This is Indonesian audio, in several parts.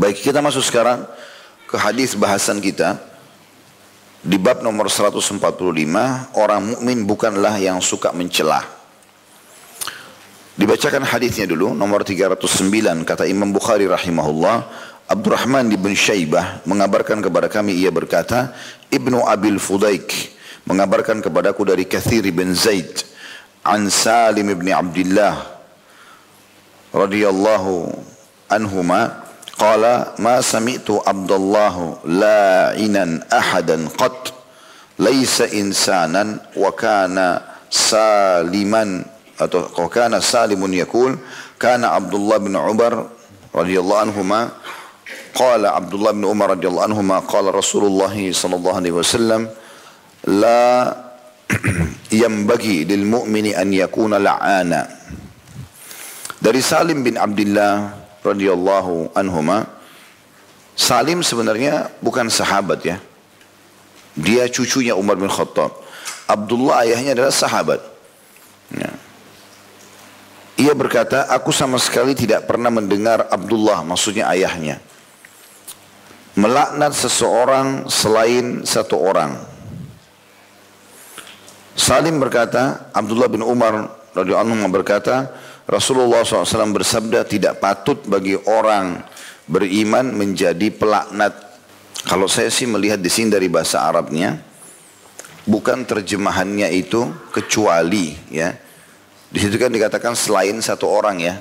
Baik, kita masuk sekarang ke hadis bahasan kita. Di bab nomor 145, orang mukmin bukanlah yang suka mencelah. Dibacakan hadisnya dulu, nomor 309, kata Imam Bukhari rahimahullah, Abdurrahman bin Syaibah mengabarkan kepada kami, ia berkata, Ibnu Abil Fudaik mengabarkan kepadaku dari Kathir bin Zaid, an Salim bin Abdullah, radhiyallahu anhuma, قال ما سمعت عبد الله لاعنا أحدا قط ليس إنسانا وكان سالما. وكان سالم يقول كان عبد الله بن عمر رضي الله عنهما قال عبد الله بن عمر رضي الله عنهما قال رسول الله صلى الله عليه وسلم لا ينبغي للمؤمن أن يكون لعانا. Dari Salim bin Abdullah radhiyallahu anhuma Salim sebenarnya bukan sahabat ya. Dia cucunya Umar bin Khattab. Abdullah ayahnya adalah sahabat. Ya. Ia berkata, aku sama sekali tidak pernah mendengar Abdullah, maksudnya ayahnya. Melaknat seseorang selain satu orang. Salim berkata, Abdullah bin Umar radhiyallahu anhu berkata, Rasulullah SAW bersabda tidak patut bagi orang beriman menjadi pelaknat. Kalau saya sih melihat di sini dari bahasa Arabnya, bukan terjemahannya itu kecuali ya. Di situ kan dikatakan selain satu orang ya.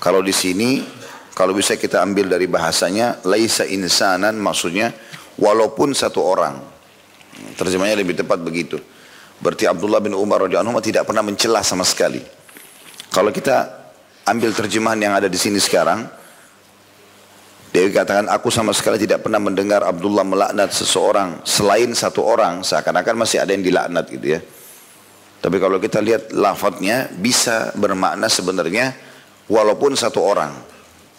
Kalau di sini kalau bisa kita ambil dari bahasanya laisa insanan maksudnya walaupun satu orang. Terjemahnya lebih tepat begitu. Berarti Abdullah bin Umar radhiyallahu tidak pernah mencela sama sekali. Kalau kita ambil terjemahan yang ada di sini sekarang, dia katakan aku sama sekali tidak pernah mendengar Abdullah melaknat seseorang selain satu orang, seakan-akan masih ada yang dilaknat gitu ya. Tapi kalau kita lihat lafadznya bisa bermakna sebenarnya walaupun satu orang.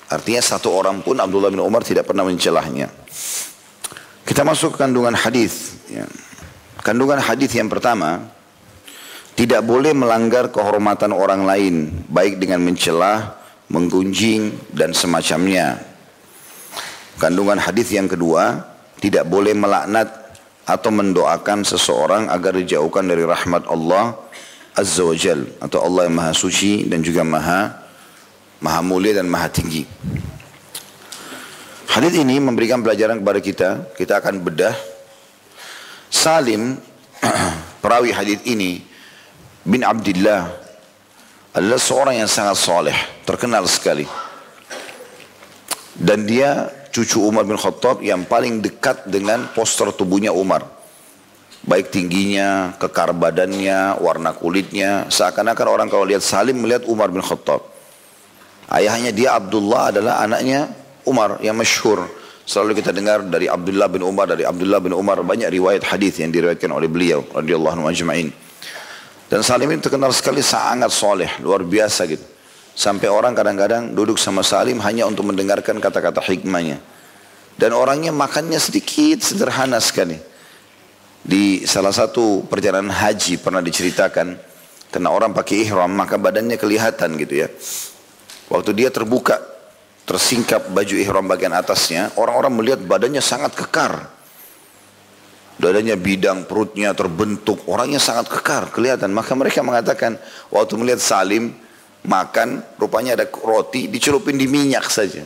Artinya satu orang pun Abdullah bin Umar tidak pernah mencelahnya. Kita masuk ke kandungan hadis. Ya. Kandungan hadis yang pertama, tidak boleh melanggar kehormatan orang lain, baik dengan mencela, menggunjing, dan semacamnya. Kandungan hadis yang kedua, tidak boleh melaknat atau mendoakan seseorang agar dijauhkan dari rahmat Allah Azza wa Jal atau Allah yang Maha Suci dan juga Maha Maha Mulia dan Maha Tinggi. Hadis ini memberikan pelajaran kepada kita. Kita akan bedah. Salim perawi hadis ini bin Abdullah adalah seorang yang sangat soleh, terkenal sekali. Dan dia cucu Umar bin Khattab yang paling dekat dengan poster tubuhnya Umar. Baik tingginya, kekar badannya, warna kulitnya. Seakan-akan orang kalau lihat Salim melihat Umar bin Khattab. Ayahnya dia Abdullah adalah anaknya Umar yang masyhur. Selalu kita dengar dari Abdullah bin Umar, dari Abdullah bin Umar banyak riwayat hadis yang diriwayatkan oleh beliau radhiyallahu anhu ajma'in. Dan Salim ini terkenal sekali sangat soleh, luar biasa gitu. Sampai orang kadang-kadang duduk sama Salim hanya untuk mendengarkan kata-kata hikmahnya. Dan orangnya makannya sedikit, sederhana sekali. Di salah satu perjalanan haji pernah diceritakan, karena orang pakai ihram maka badannya kelihatan gitu ya. Waktu dia terbuka, tersingkap baju ihram bagian atasnya, orang-orang melihat badannya sangat kekar. Dadanya bidang, perutnya terbentuk, orangnya sangat kekar, kelihatan. Maka mereka mengatakan, waktu melihat Salim makan, rupanya ada roti dicelupin di minyak saja.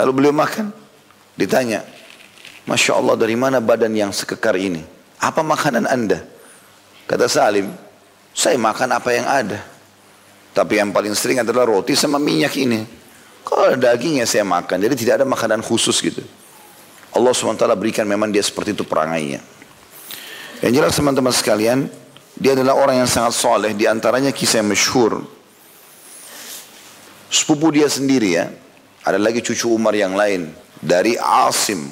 Lalu beliau makan, ditanya, Masya Allah dari mana badan yang sekekar ini? Apa makanan anda? Kata Salim, saya makan apa yang ada. Tapi yang paling sering adalah roti sama minyak ini. Kalau dagingnya saya makan, jadi tidak ada makanan khusus gitu. Allah SWT berikan memang dia seperti itu perangainya. Yang jelas teman-teman sekalian, dia adalah orang yang sangat soleh. Di antaranya kisah yang masyhur. Sepupu dia sendiri ya. Ada lagi cucu Umar yang lain. Dari Asim.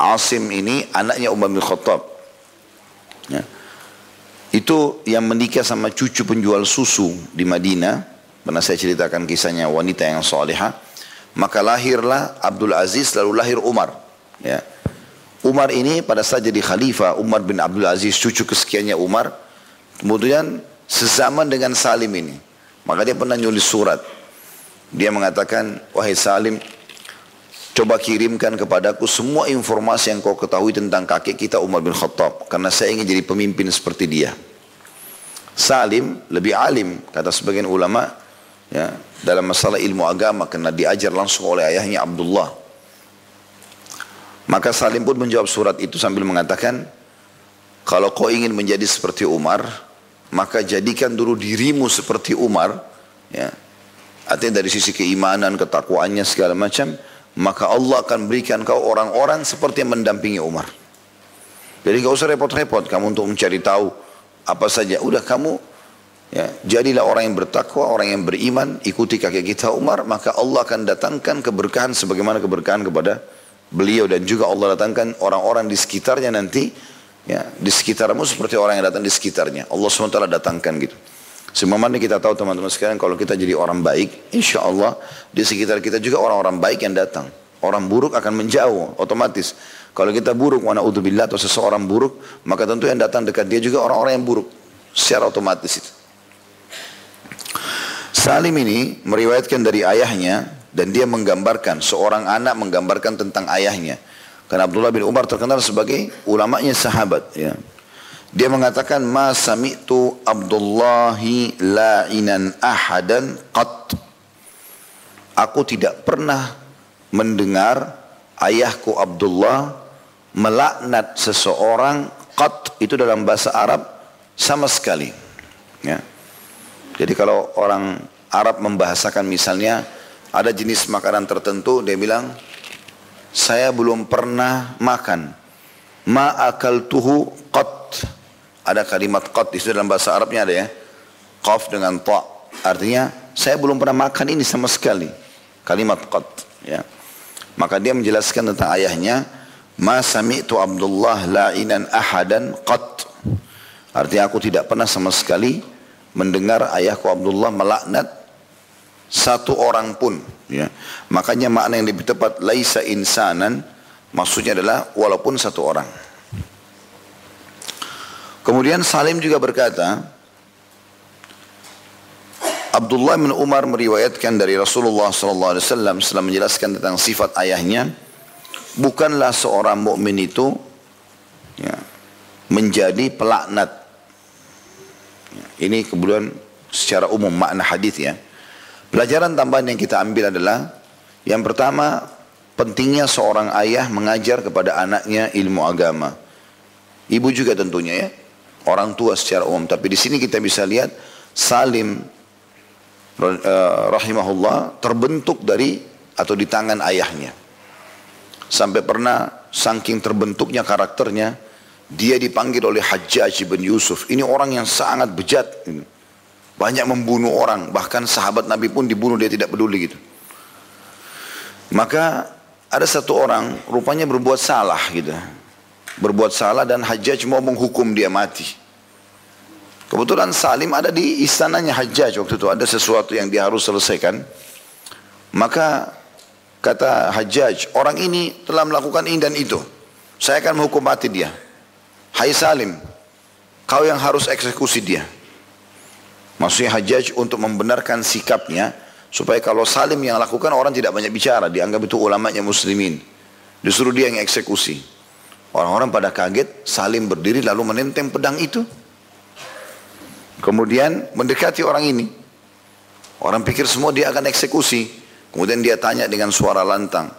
Asim ini anaknya Umar bin Khattab. Ya. Itu yang menikah sama cucu penjual susu di Madinah. Pernah saya ceritakan kisahnya wanita yang solehah. Maka lahirlah Abdul Aziz lalu lahir Umar. Ya. Umar ini pada saat jadi khalifah Umar bin Abdul Aziz cucu kesekiannya Umar. Kemudian sezaman dengan Salim ini. Maka dia pernah nulis surat. Dia mengatakan, wahai Salim, coba kirimkan kepadaku semua informasi yang kau ketahui tentang kakek kita Umar bin Khattab. Karena saya ingin jadi pemimpin seperti dia. Salim lebih alim, kata sebagian ulama, ya, dalam masalah ilmu agama karena diajar langsung oleh ayahnya Abdullah. Maka Salim pun menjawab surat itu sambil mengatakan, kalau kau ingin menjadi seperti Umar, maka jadikan dulu dirimu seperti Umar, ya. Artinya dari sisi keimanan, ketakwaannya segala macam, maka Allah akan berikan kau orang-orang seperti yang mendampingi Umar. Jadi kau usah repot-repot kamu untuk mencari tahu apa saja. Udah kamu ya, jadilah orang yang bertakwa, orang yang beriman, ikuti kakek kita Umar, maka Allah akan datangkan keberkahan sebagaimana keberkahan kepada beliau dan juga Allah datangkan orang-orang di sekitarnya nanti Ya, di sekitarmu seperti orang yang datang di sekitarnya. Allah SWT datangkan gitu. Semamanya kita tahu teman-teman sekalian kalau kita jadi orang baik, insya Allah di sekitar kita juga orang-orang baik yang datang. Orang buruk akan menjauh otomatis. Kalau kita buruk, mana udzubillah atau seseorang buruk, maka tentu yang datang dekat dia juga orang-orang yang buruk. Secara otomatis itu. Salim ini meriwayatkan dari ayahnya dan dia menggambarkan, seorang anak menggambarkan tentang ayahnya. Karena Abdullah bin Umar terkenal sebagai ulamanya sahabat. Ya. Dia mengatakan, Ma sami'tu Abdullahi la'inan ahadan qat. Aku tidak pernah mendengar ayahku Abdullah melaknat seseorang qat itu dalam bahasa Arab sama sekali. Ya. Jadi kalau orang Arab membahasakan misalnya ada jenis makanan tertentu dia bilang saya belum pernah makan. Ma akal tuhu qat. Ada kalimat qat di dalam bahasa Arabnya ada ya. Qaf dengan ta. Artinya saya belum pernah makan ini sama sekali. Kalimat qat. Ya. Maka dia menjelaskan tentang ayahnya. Ma sami'tu Abdullah la'inan ahadan qat. Artinya aku tidak pernah sama sekali mendengar ayahku Abdullah melaknat satu orang pun ya. Makanya makna yang lebih tepat laisa insanan maksudnya adalah walaupun satu orang. Kemudian Salim juga berkata Abdullah bin Umar meriwayatkan dari Rasulullah wasallam setelah menjelaskan tentang sifat ayahnya bukanlah seorang mukmin itu ya, menjadi pelaknat ini kemudian secara umum makna hadis ya Pelajaran tambahan yang kita ambil adalah yang pertama pentingnya seorang ayah mengajar kepada anaknya ilmu agama. Ibu juga tentunya ya, orang tua secara umum. Tapi di sini kita bisa lihat Salim uh, rahimahullah terbentuk dari atau di tangan ayahnya. Sampai pernah saking terbentuknya karakternya, dia dipanggil oleh Hajjaj bin Yusuf. Ini orang yang sangat bejat. Banyak membunuh orang, bahkan sahabat Nabi pun dibunuh dia tidak peduli gitu. Maka ada satu orang rupanya berbuat salah gitu. Berbuat salah dan Hajjaj mau menghukum dia mati. Kebetulan Salim ada di istananya Hajjaj waktu itu. Ada sesuatu yang dia harus selesaikan. Maka kata Hajjaj, orang ini telah melakukan ini dan itu. Saya akan menghukum mati dia. Hai Salim, kau yang harus eksekusi dia. Maksudnya Hajjaj untuk membenarkan sikapnya supaya kalau Salim yang lakukan orang tidak banyak bicara, dianggap itu ulamanya muslimin. Disuruh dia yang eksekusi. Orang-orang pada kaget, Salim berdiri lalu menenteng pedang itu. Kemudian mendekati orang ini. Orang pikir semua dia akan eksekusi. Kemudian dia tanya dengan suara lantang.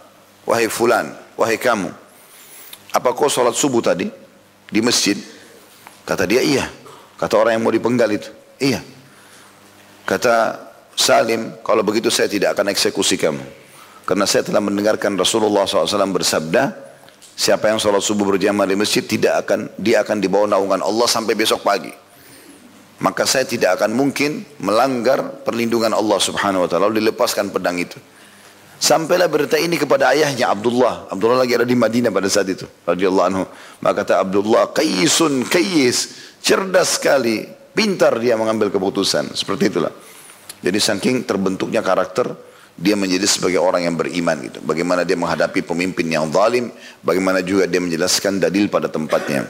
Wahai fulan, wahai kamu. Apa kau sholat subuh tadi? Di masjid? Kata dia iya. Kata orang yang mau dipenggal itu. Iya. Kata Salim, kalau begitu saya tidak akan eksekusi kamu. Karena saya telah mendengarkan Rasulullah SAW bersabda, siapa yang sholat subuh berjamaah di masjid tidak akan dia akan dibawa naungan Allah sampai besok pagi. Maka saya tidak akan mungkin melanggar perlindungan Allah Subhanahu wa taala dilepaskan pedang itu. Sampailah berita ini kepada ayahnya Abdullah. Abdullah lagi ada di Madinah pada saat itu. Radhiyallahu anhu. Maka kata Abdullah, "Qaisun kayis, cerdas sekali, Pintar dia mengambil keputusan. Seperti itulah. Jadi saking terbentuknya karakter, dia menjadi sebagai orang yang beriman gitu. Bagaimana dia menghadapi pemimpin yang zalim, bagaimana juga dia menjelaskan dalil pada tempatnya.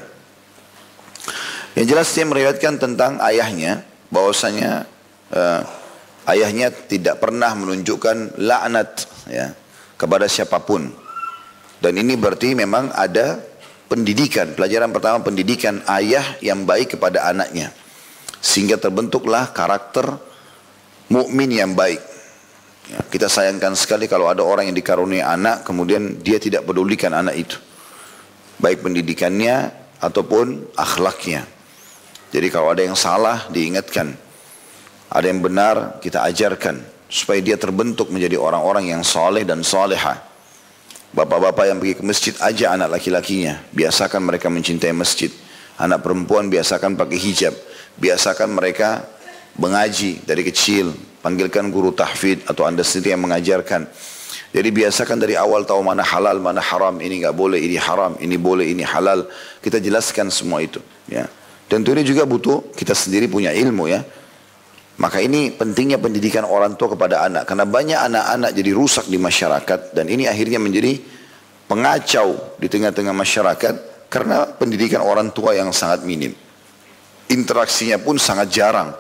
Yang jelas dia meriwayatkan tentang ayahnya, bahwasanya uh, Ayahnya tidak pernah menunjukkan laknat ya, kepada siapa pun. Dan ini berarti memang ada pendidikan. Pelajaran pertama pendidikan ayah yang baik kepada anaknya. Sehingga terbentuklah karakter mukmin yang baik. Ya, kita sayangkan sekali kalau ada orang yang dikaruniai anak kemudian dia tidak pedulikan anak itu. Baik pendidikannya ataupun akhlaknya. Jadi kalau ada yang salah diingatkan. Ada yang benar kita ajarkan supaya dia terbentuk menjadi orang-orang yang soleh dan soleha. Bapak-bapak yang pergi ke masjid aja anak laki-lakinya. Biasakan mereka mencintai masjid. Anak perempuan biasakan pakai hijab. Biasakan mereka mengaji dari kecil. Panggilkan guru tahfid atau anda sendiri yang mengajarkan. Jadi biasakan dari awal tahu mana halal, mana haram. Ini nggak boleh, ini haram, ini boleh, ini halal. Kita jelaskan semua itu. Ya. Tentu ini juga butuh kita sendiri punya ilmu ya. Maka ini pentingnya pendidikan orang tua kepada anak. Karena banyak anak-anak jadi rusak di masyarakat. Dan ini akhirnya menjadi pengacau di tengah-tengah masyarakat. Karena pendidikan orang tua yang sangat minim. Interaksinya pun sangat jarang.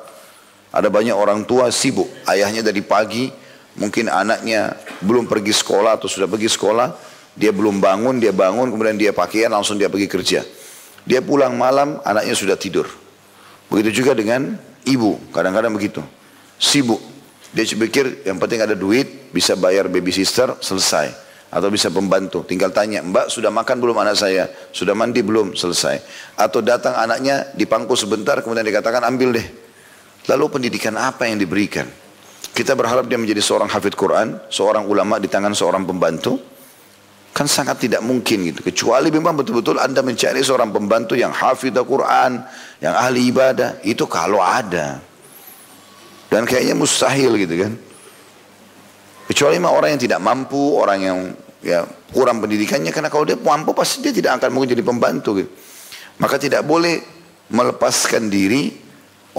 Ada banyak orang tua sibuk. Ayahnya dari pagi, mungkin anaknya belum pergi sekolah atau sudah pergi sekolah. Dia belum bangun, dia bangun, kemudian dia pakaian, langsung dia pergi kerja. Dia pulang malam, anaknya sudah tidur. Begitu juga dengan ibu, kadang-kadang begitu. Sibuk. Dia pikir yang penting ada duit, bisa bayar baby sister, selesai. Atau bisa pembantu. Tinggal tanya, mbak sudah makan belum anak saya? Sudah mandi belum? Selesai. Atau datang anaknya dipangku sebentar, kemudian dikatakan ambil deh. Lalu pendidikan apa yang diberikan? Kita berharap dia menjadi seorang hafid Quran, seorang ulama di tangan seorang pembantu. Kan sangat tidak mungkin gitu. Kecuali memang betul-betul anda mencari seorang pembantu yang hafid Quran, yang ahli ibadah. Itu kalau ada. Dan kayaknya mustahil gitu kan. Kecuali memang orang yang tidak mampu, orang yang ya kurang pendidikannya. Karena kalau dia mampu pasti dia tidak akan mungkin jadi pembantu gitu. Maka tidak boleh melepaskan diri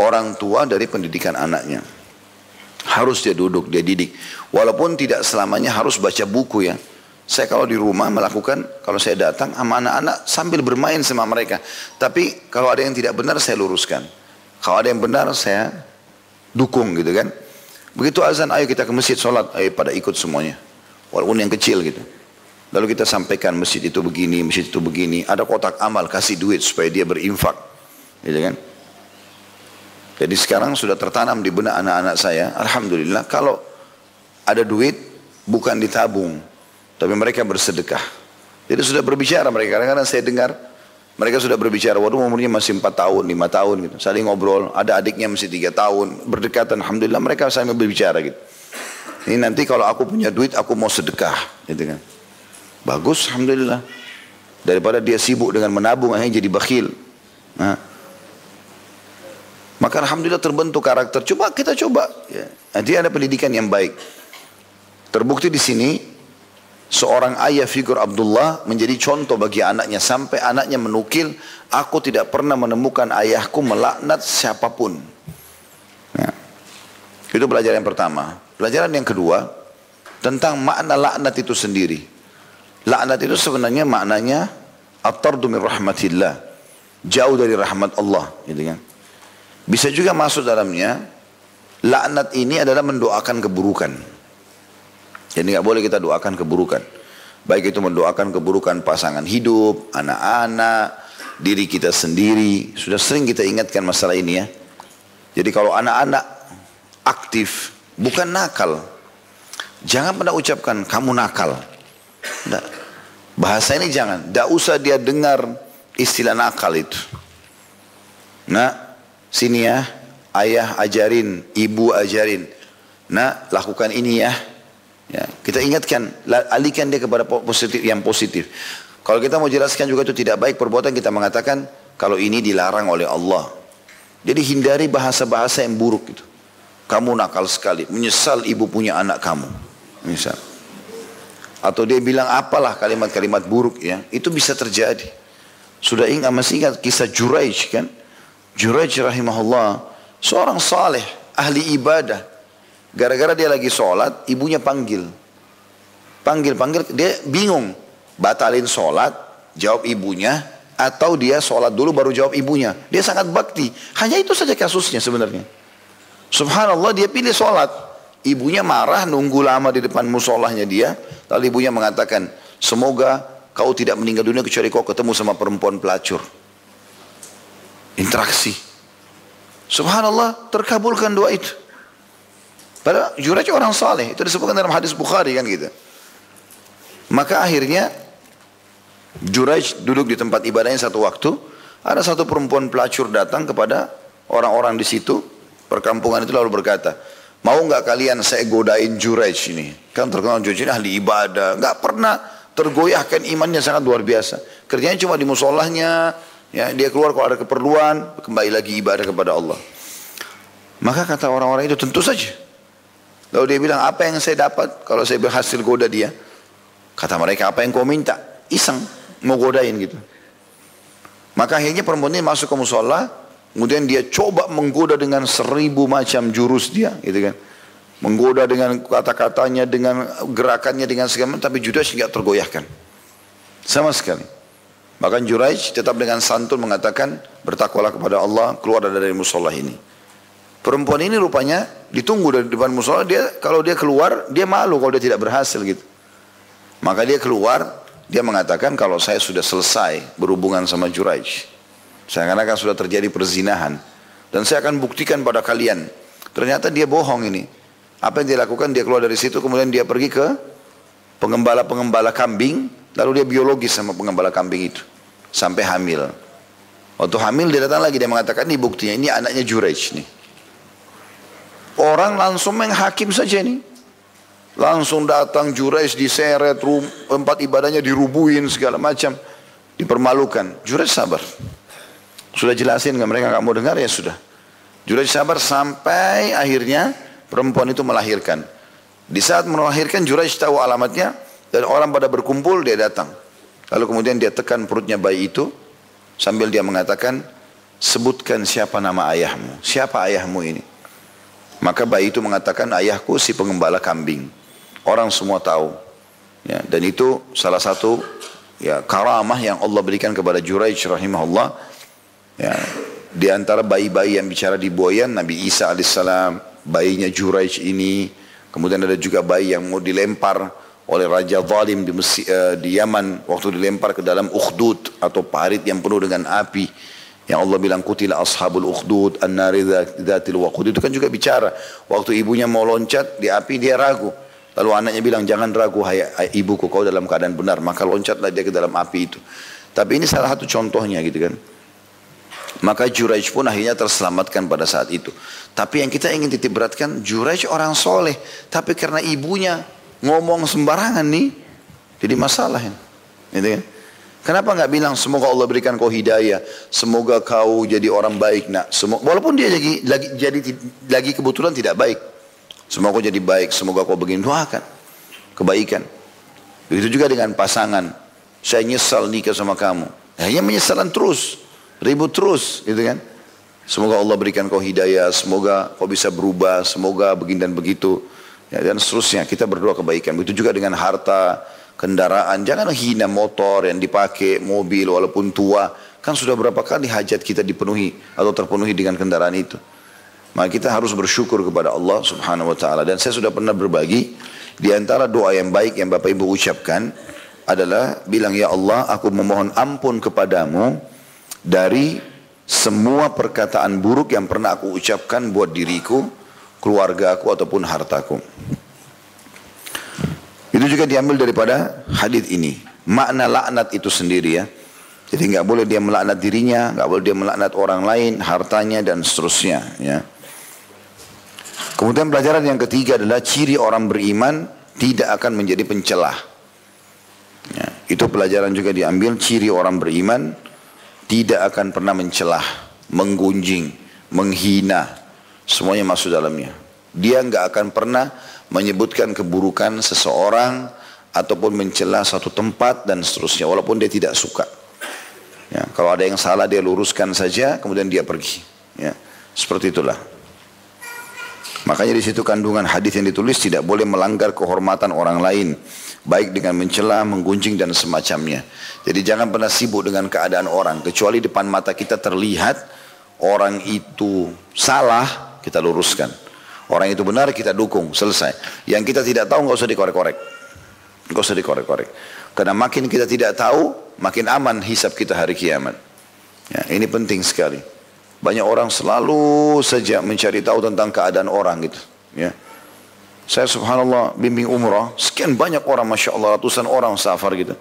orang tua dari pendidikan anaknya. Harus dia duduk, dia didik. Walaupun tidak selamanya harus baca buku ya. Saya kalau di rumah melakukan, kalau saya datang sama anak-anak sambil bermain sama mereka. Tapi kalau ada yang tidak benar saya luruskan. Kalau ada yang benar saya dukung gitu kan. Begitu azan, ayo kita ke masjid sholat, ayo pada ikut semuanya. Walaupun yang kecil gitu. Lalu kita sampaikan masjid itu begini, masjid itu begini. Ada kotak amal, kasih duit supaya dia berinfak. Gitu kan. Jadi sekarang sudah tertanam di benak anak-anak saya. Alhamdulillah kalau ada duit bukan ditabung tapi mereka bersedekah. Jadi sudah berbicara mereka. Kadang-kadang saya dengar mereka sudah berbicara. Waduh umurnya masih 4 tahun, 5 tahun gitu. Saling ngobrol. Ada adiknya masih 3 tahun. Berdekatan. Alhamdulillah mereka sambil berbicara gitu. Ini nanti kalau aku punya duit aku mau sedekah. Gitu kan. Bagus Alhamdulillah. Daripada dia sibuk dengan menabung akhirnya jadi bakhil. Nah. Maka Alhamdulillah terbentuk karakter. Coba kita coba. Ya. Nanti ada pendidikan yang baik. Terbukti di sini seorang ayah figur Abdullah menjadi contoh bagi anaknya. Sampai anaknya menukil aku tidak pernah menemukan ayahku melaknat siapa pun. Ya. itu pelajaran yang pertama. Pelajaran yang kedua tentang makna laknat itu sendiri. Laknat itu sebenarnya maknanya at-tardu min rahmatillah. Jauh dari rahmat Allah gitu kan. Bisa juga masuk dalamnya laknat ini adalah mendoakan keburukan jadi nggak boleh kita doakan keburukan. Baik itu mendoakan keburukan pasangan hidup, anak-anak, diri kita sendiri. Sudah sering kita ingatkan masalah ini ya. Jadi kalau anak-anak aktif, bukan nakal. Jangan pernah ucapkan kamu nakal. Nah, bahasa ini jangan. Tidak usah dia dengar istilah nakal itu. Nah, sini ya, ayah ajarin, ibu ajarin. Nah, lakukan ini ya. Ya, kita ingatkan, alihkan dia kepada positif yang positif. Kalau kita mau jelaskan juga itu tidak baik perbuatan kita mengatakan kalau ini dilarang oleh Allah. Jadi hindari bahasa-bahasa yang buruk itu. Kamu nakal sekali, menyesal ibu punya anak kamu. Misal. Atau dia bilang apalah kalimat-kalimat buruk ya, itu bisa terjadi. Sudah ingat masih ingat kisah Juraij kan? Juraij rahimahullah seorang saleh, ahli ibadah, Gara-gara dia lagi sholat, ibunya panggil. Panggil-panggil, dia bingung. Batalin sholat, jawab ibunya, atau dia sholat dulu baru jawab ibunya. Dia sangat bakti. Hanya itu saja kasusnya sebenarnya. Subhanallah dia pilih sholat. Ibunya marah nunggu lama di depan musolahnya dia. Lalu ibunya mengatakan, semoga kau tidak meninggal dunia kecuali kau ketemu sama perempuan pelacur. Interaksi. Subhanallah terkabulkan doa itu. Padahal Juraj orang saleh. Itu disebutkan dalam hadis Bukhari kan gitu. Maka akhirnya Juraj duduk di tempat ibadahnya satu waktu. Ada satu perempuan pelacur datang kepada orang-orang di situ. Perkampungan itu lalu berkata, Mau nggak kalian saya godain Juraj ini? Kan terkenal Juraj ini ahli ibadah. Nggak pernah tergoyahkan imannya sangat luar biasa. Kerjanya cuma di musolahnya. Ya, dia keluar kalau ada keperluan, kembali lagi ibadah kepada Allah. Maka kata orang-orang itu tentu saja. Lalu dia bilang, apa yang saya dapat kalau saya berhasil goda dia? Kata mereka, apa yang kau minta? Iseng, mau godain gitu. Maka akhirnya perempuan ini masuk ke musola, Kemudian dia coba menggoda dengan seribu macam jurus dia, gitu kan. Menggoda dengan kata-katanya, dengan gerakannya, dengan segala macam, tapi Judas tidak tergoyahkan. Sama sekali. Bahkan Juraij tetap dengan santun mengatakan, bertakwalah kepada Allah, keluar dari musola ini. Perempuan ini rupanya ditunggu dari depan musola, dia kalau dia keluar, dia malu kalau dia tidak berhasil gitu. Maka dia keluar, dia mengatakan kalau saya sudah selesai berhubungan sama Juraij. Seakan-akan sudah terjadi perzinahan. Dan saya akan buktikan pada kalian. Ternyata dia bohong ini. Apa yang dia lakukan? Dia keluar dari situ kemudian dia pergi ke pengembala-pengembala kambing. Lalu dia biologis sama pengembala kambing itu. Sampai hamil. Waktu hamil dia datang lagi. Dia mengatakan ini buktinya. Ini anaknya Jurej nih. Orang langsung menghakim saja ini. Langsung datang Jurej diseret. Tempat ibadahnya dirubuhin segala macam. Dipermalukan. Jurej sabar. Sudah jelasin nggak mereka nggak mau dengar ya sudah. Juraj sabar sampai akhirnya perempuan itu melahirkan. Di saat melahirkan Juraj tahu alamatnya dan orang pada berkumpul dia datang. Lalu kemudian dia tekan perutnya bayi itu sambil dia mengatakan sebutkan siapa nama ayahmu. Siapa ayahmu ini? Maka bayi itu mengatakan ayahku si pengembala kambing. Orang semua tahu. Ya, dan itu salah satu ya karamah yang Allah berikan kepada Juraij rahimahullah Ya, di antara bayi-bayi yang bicara di Boyan, Nabi Isa alaihissalam, bayinya Juraij ini, kemudian ada juga bayi yang mau dilempar oleh Raja Zalim di, Mesir, uh, di Yaman waktu dilempar ke dalam ukhdud atau parit yang penuh dengan api. Yang Allah bilang kutila ashabul ukhdud an-nari dzatil waqud itu kan juga bicara waktu ibunya mau loncat di api dia ragu. Lalu anaknya bilang jangan ragu hai, hai ibuku kau dalam keadaan benar maka loncatlah dia ke dalam api itu. Tapi ini salah satu contohnya gitu kan. Maka Juraij pun akhirnya terselamatkan pada saat itu. Tapi yang kita ingin titip beratkan, Juraij orang soleh. Tapi karena ibunya ngomong sembarangan nih, jadi masalah. Gitu kan? Kenapa nggak bilang semoga Allah berikan kau hidayah, semoga kau jadi orang baik nak. Semoga, walaupun dia lagi, lagi jadi lagi kebetulan tidak baik, semoga kau jadi baik, semoga kau begini doakan kebaikan. Begitu juga dengan pasangan. Saya nyesal nikah sama kamu. Hanya menyesalan terus ribut terus gitu kan semoga Allah berikan kau hidayah semoga kau bisa berubah semoga begini dan begitu ya, dan seterusnya kita berdoa kebaikan begitu juga dengan harta kendaraan jangan hina motor yang dipakai mobil walaupun tua. Kan sudah berapa kali hajat kita dipenuhi atau terpenuhi dengan kendaraan itu. Maka kita harus bersyukur kepada Allah subhanahu wa ta'ala. Dan saya sudah pernah berbagi di antara doa yang baik yang Bapak Ibu ucapkan adalah bilang ya Allah aku memohon ampun kepadamu dari semua perkataan buruk yang pernah aku ucapkan buat diriku, keluarga aku ataupun hartaku. Itu juga diambil daripada hadis ini. Makna laknat itu sendiri ya. Jadi nggak boleh dia melaknat dirinya, nggak boleh dia melaknat orang lain, hartanya dan seterusnya. Ya. Kemudian pelajaran yang ketiga adalah ciri orang beriman tidak akan menjadi pencelah. Ya, itu pelajaran juga diambil ciri orang beriman tidak akan pernah mencelah, menggunjing, menghina, semuanya masuk dalamnya. Dia nggak akan pernah menyebutkan keburukan seseorang ataupun mencela satu tempat dan seterusnya, walaupun dia tidak suka. Ya, kalau ada yang salah dia luruskan saja, kemudian dia pergi. Ya, seperti itulah. Makanya di situ kandungan hadis yang ditulis tidak boleh melanggar kehormatan orang lain baik dengan mencela, menggunjing dan semacamnya. Jadi jangan pernah sibuk dengan keadaan orang kecuali depan mata kita terlihat orang itu salah, kita luruskan. Orang itu benar kita dukung, selesai. Yang kita tidak tahu nggak usah dikorek-korek. Nggak usah dikorek-korek. Karena makin kita tidak tahu, makin aman hisap kita hari kiamat. Ya, ini penting sekali. Banyak orang selalu saja mencari tahu tentang keadaan orang gitu. Ya. Saya subhanallah bimbing umrah, sekian banyak orang, masya Allah, ratusan orang safar gitu.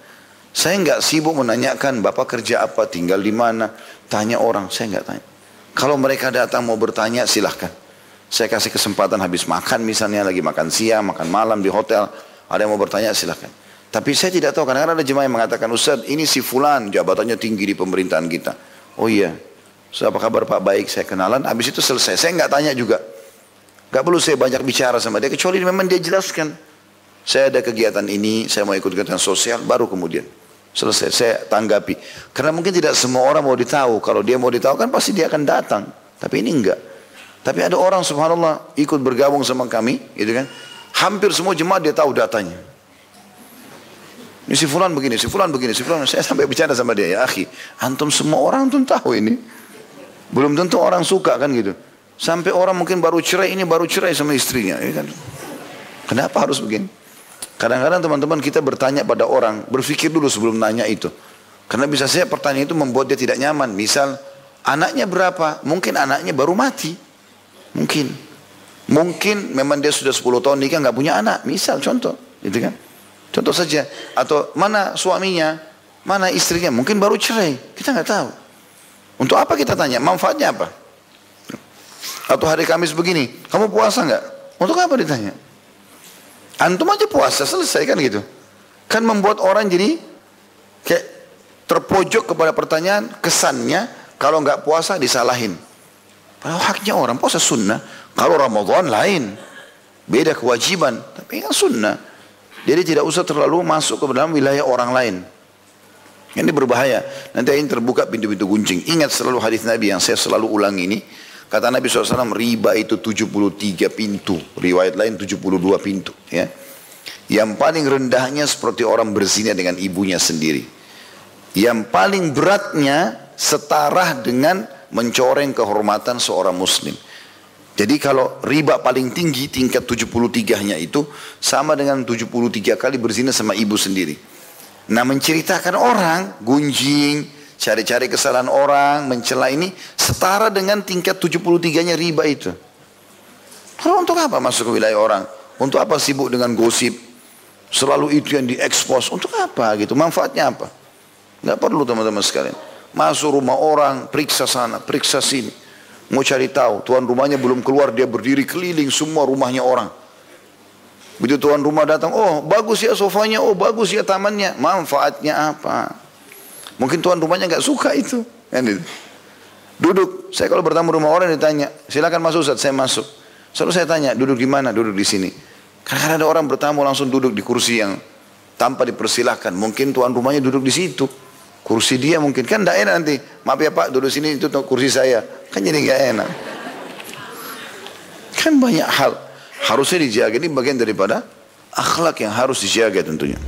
Saya nggak sibuk menanyakan bapak kerja apa, tinggal di mana, tanya orang, saya nggak tanya. Kalau mereka datang mau bertanya silahkan. Saya kasih kesempatan habis makan misalnya lagi makan siang, makan malam di hotel. Ada yang mau bertanya silahkan. Tapi saya tidak tahu kadang-kadang ada jemaah yang mengatakan Ustaz ini si fulan jabatannya tinggi di pemerintahan kita. Oh iya. So, apa kabar Pak baik saya kenalan. Habis itu selesai. Saya nggak tanya juga. Gak perlu saya banyak bicara sama dia kecuali memang dia jelaskan. Saya ada kegiatan ini, saya mau ikut kegiatan sosial, baru kemudian selesai. Saya tanggapi. Karena mungkin tidak semua orang mau ditahu. Kalau dia mau ditahu kan pasti dia akan datang. Tapi ini enggak. Tapi ada orang subhanallah ikut bergabung sama kami, gitu kan. Hampir semua jemaat dia tahu datanya. Ini si fulan begini, si fulan begini, si fulan. Saya sampai bicara sama dia, ya akhi, antum semua orang antum tahu ini. Belum tentu orang suka kan gitu. Sampai orang mungkin baru cerai, ini baru cerai sama istrinya. Ya kan? Kenapa harus begini? Kadang-kadang teman-teman kita bertanya pada orang, berpikir dulu sebelum nanya itu. Karena bisa saja pertanyaan itu membuat dia tidak nyaman. Misal, anaknya berapa? Mungkin anaknya baru mati. Mungkin. Mungkin memang dia sudah 10 tahun nikah nggak punya anak. Misal contoh, gitu kan? Contoh saja. Atau mana suaminya, mana istrinya, mungkin baru cerai. Kita nggak tahu. Untuk apa kita tanya? Manfaatnya apa? Atau hari Kamis begini, kamu puasa nggak? Untuk apa ditanya? Antum aja puasa selesai kan gitu. Kan membuat orang jadi kayak terpojok kepada pertanyaan kesannya kalau nggak puasa disalahin. Padahal haknya orang puasa sunnah. Kalau Ramadan lain. Beda kewajiban. Tapi kan sunnah. Jadi tidak usah terlalu masuk ke dalam wilayah orang lain. Ini berbahaya. Nanti ini terbuka pintu-pintu guncing. Ingat selalu hadis Nabi yang saya selalu ulang ini. Kata Nabi SAW, riba itu 73 pintu. Riwayat lain 72 pintu. Ya. Yang paling rendahnya seperti orang berzina dengan ibunya sendiri. Yang paling beratnya setara dengan mencoreng kehormatan seorang muslim. Jadi kalau riba paling tinggi tingkat 73-nya itu sama dengan 73 kali berzina sama ibu sendiri. Nah menceritakan orang, gunjing, cari-cari kesalahan orang, mencela ini setara dengan tingkat 73-nya riba itu. Lalu untuk apa masuk ke wilayah orang? Untuk apa sibuk dengan gosip? Selalu itu yang diekspos. Untuk apa gitu? Manfaatnya apa? Gak perlu teman-teman sekalian. Masuk rumah orang, periksa sana, periksa sini. Mau cari tahu, tuan rumahnya belum keluar, dia berdiri keliling semua rumahnya orang. Begitu tuan rumah datang, oh bagus ya sofanya, oh bagus ya tamannya. Manfaatnya apa? Mungkin tuan rumahnya nggak suka itu. Kan itu. Duduk, saya kalau bertamu rumah orang ditanya, silakan masuk Ustaz, saya masuk. Selalu saya tanya, duduk di mana? Duduk di sini. Karena ada orang bertamu langsung duduk di kursi yang tanpa dipersilahkan. Mungkin tuan rumahnya duduk di situ. Kursi dia mungkin kan tidak enak nanti. Maaf ya Pak, duduk sini itu kursi saya. Kan jadi nggak enak. Kan banyak hal harusnya dijaga. Ini bagian daripada akhlak yang harus dijaga tentunya.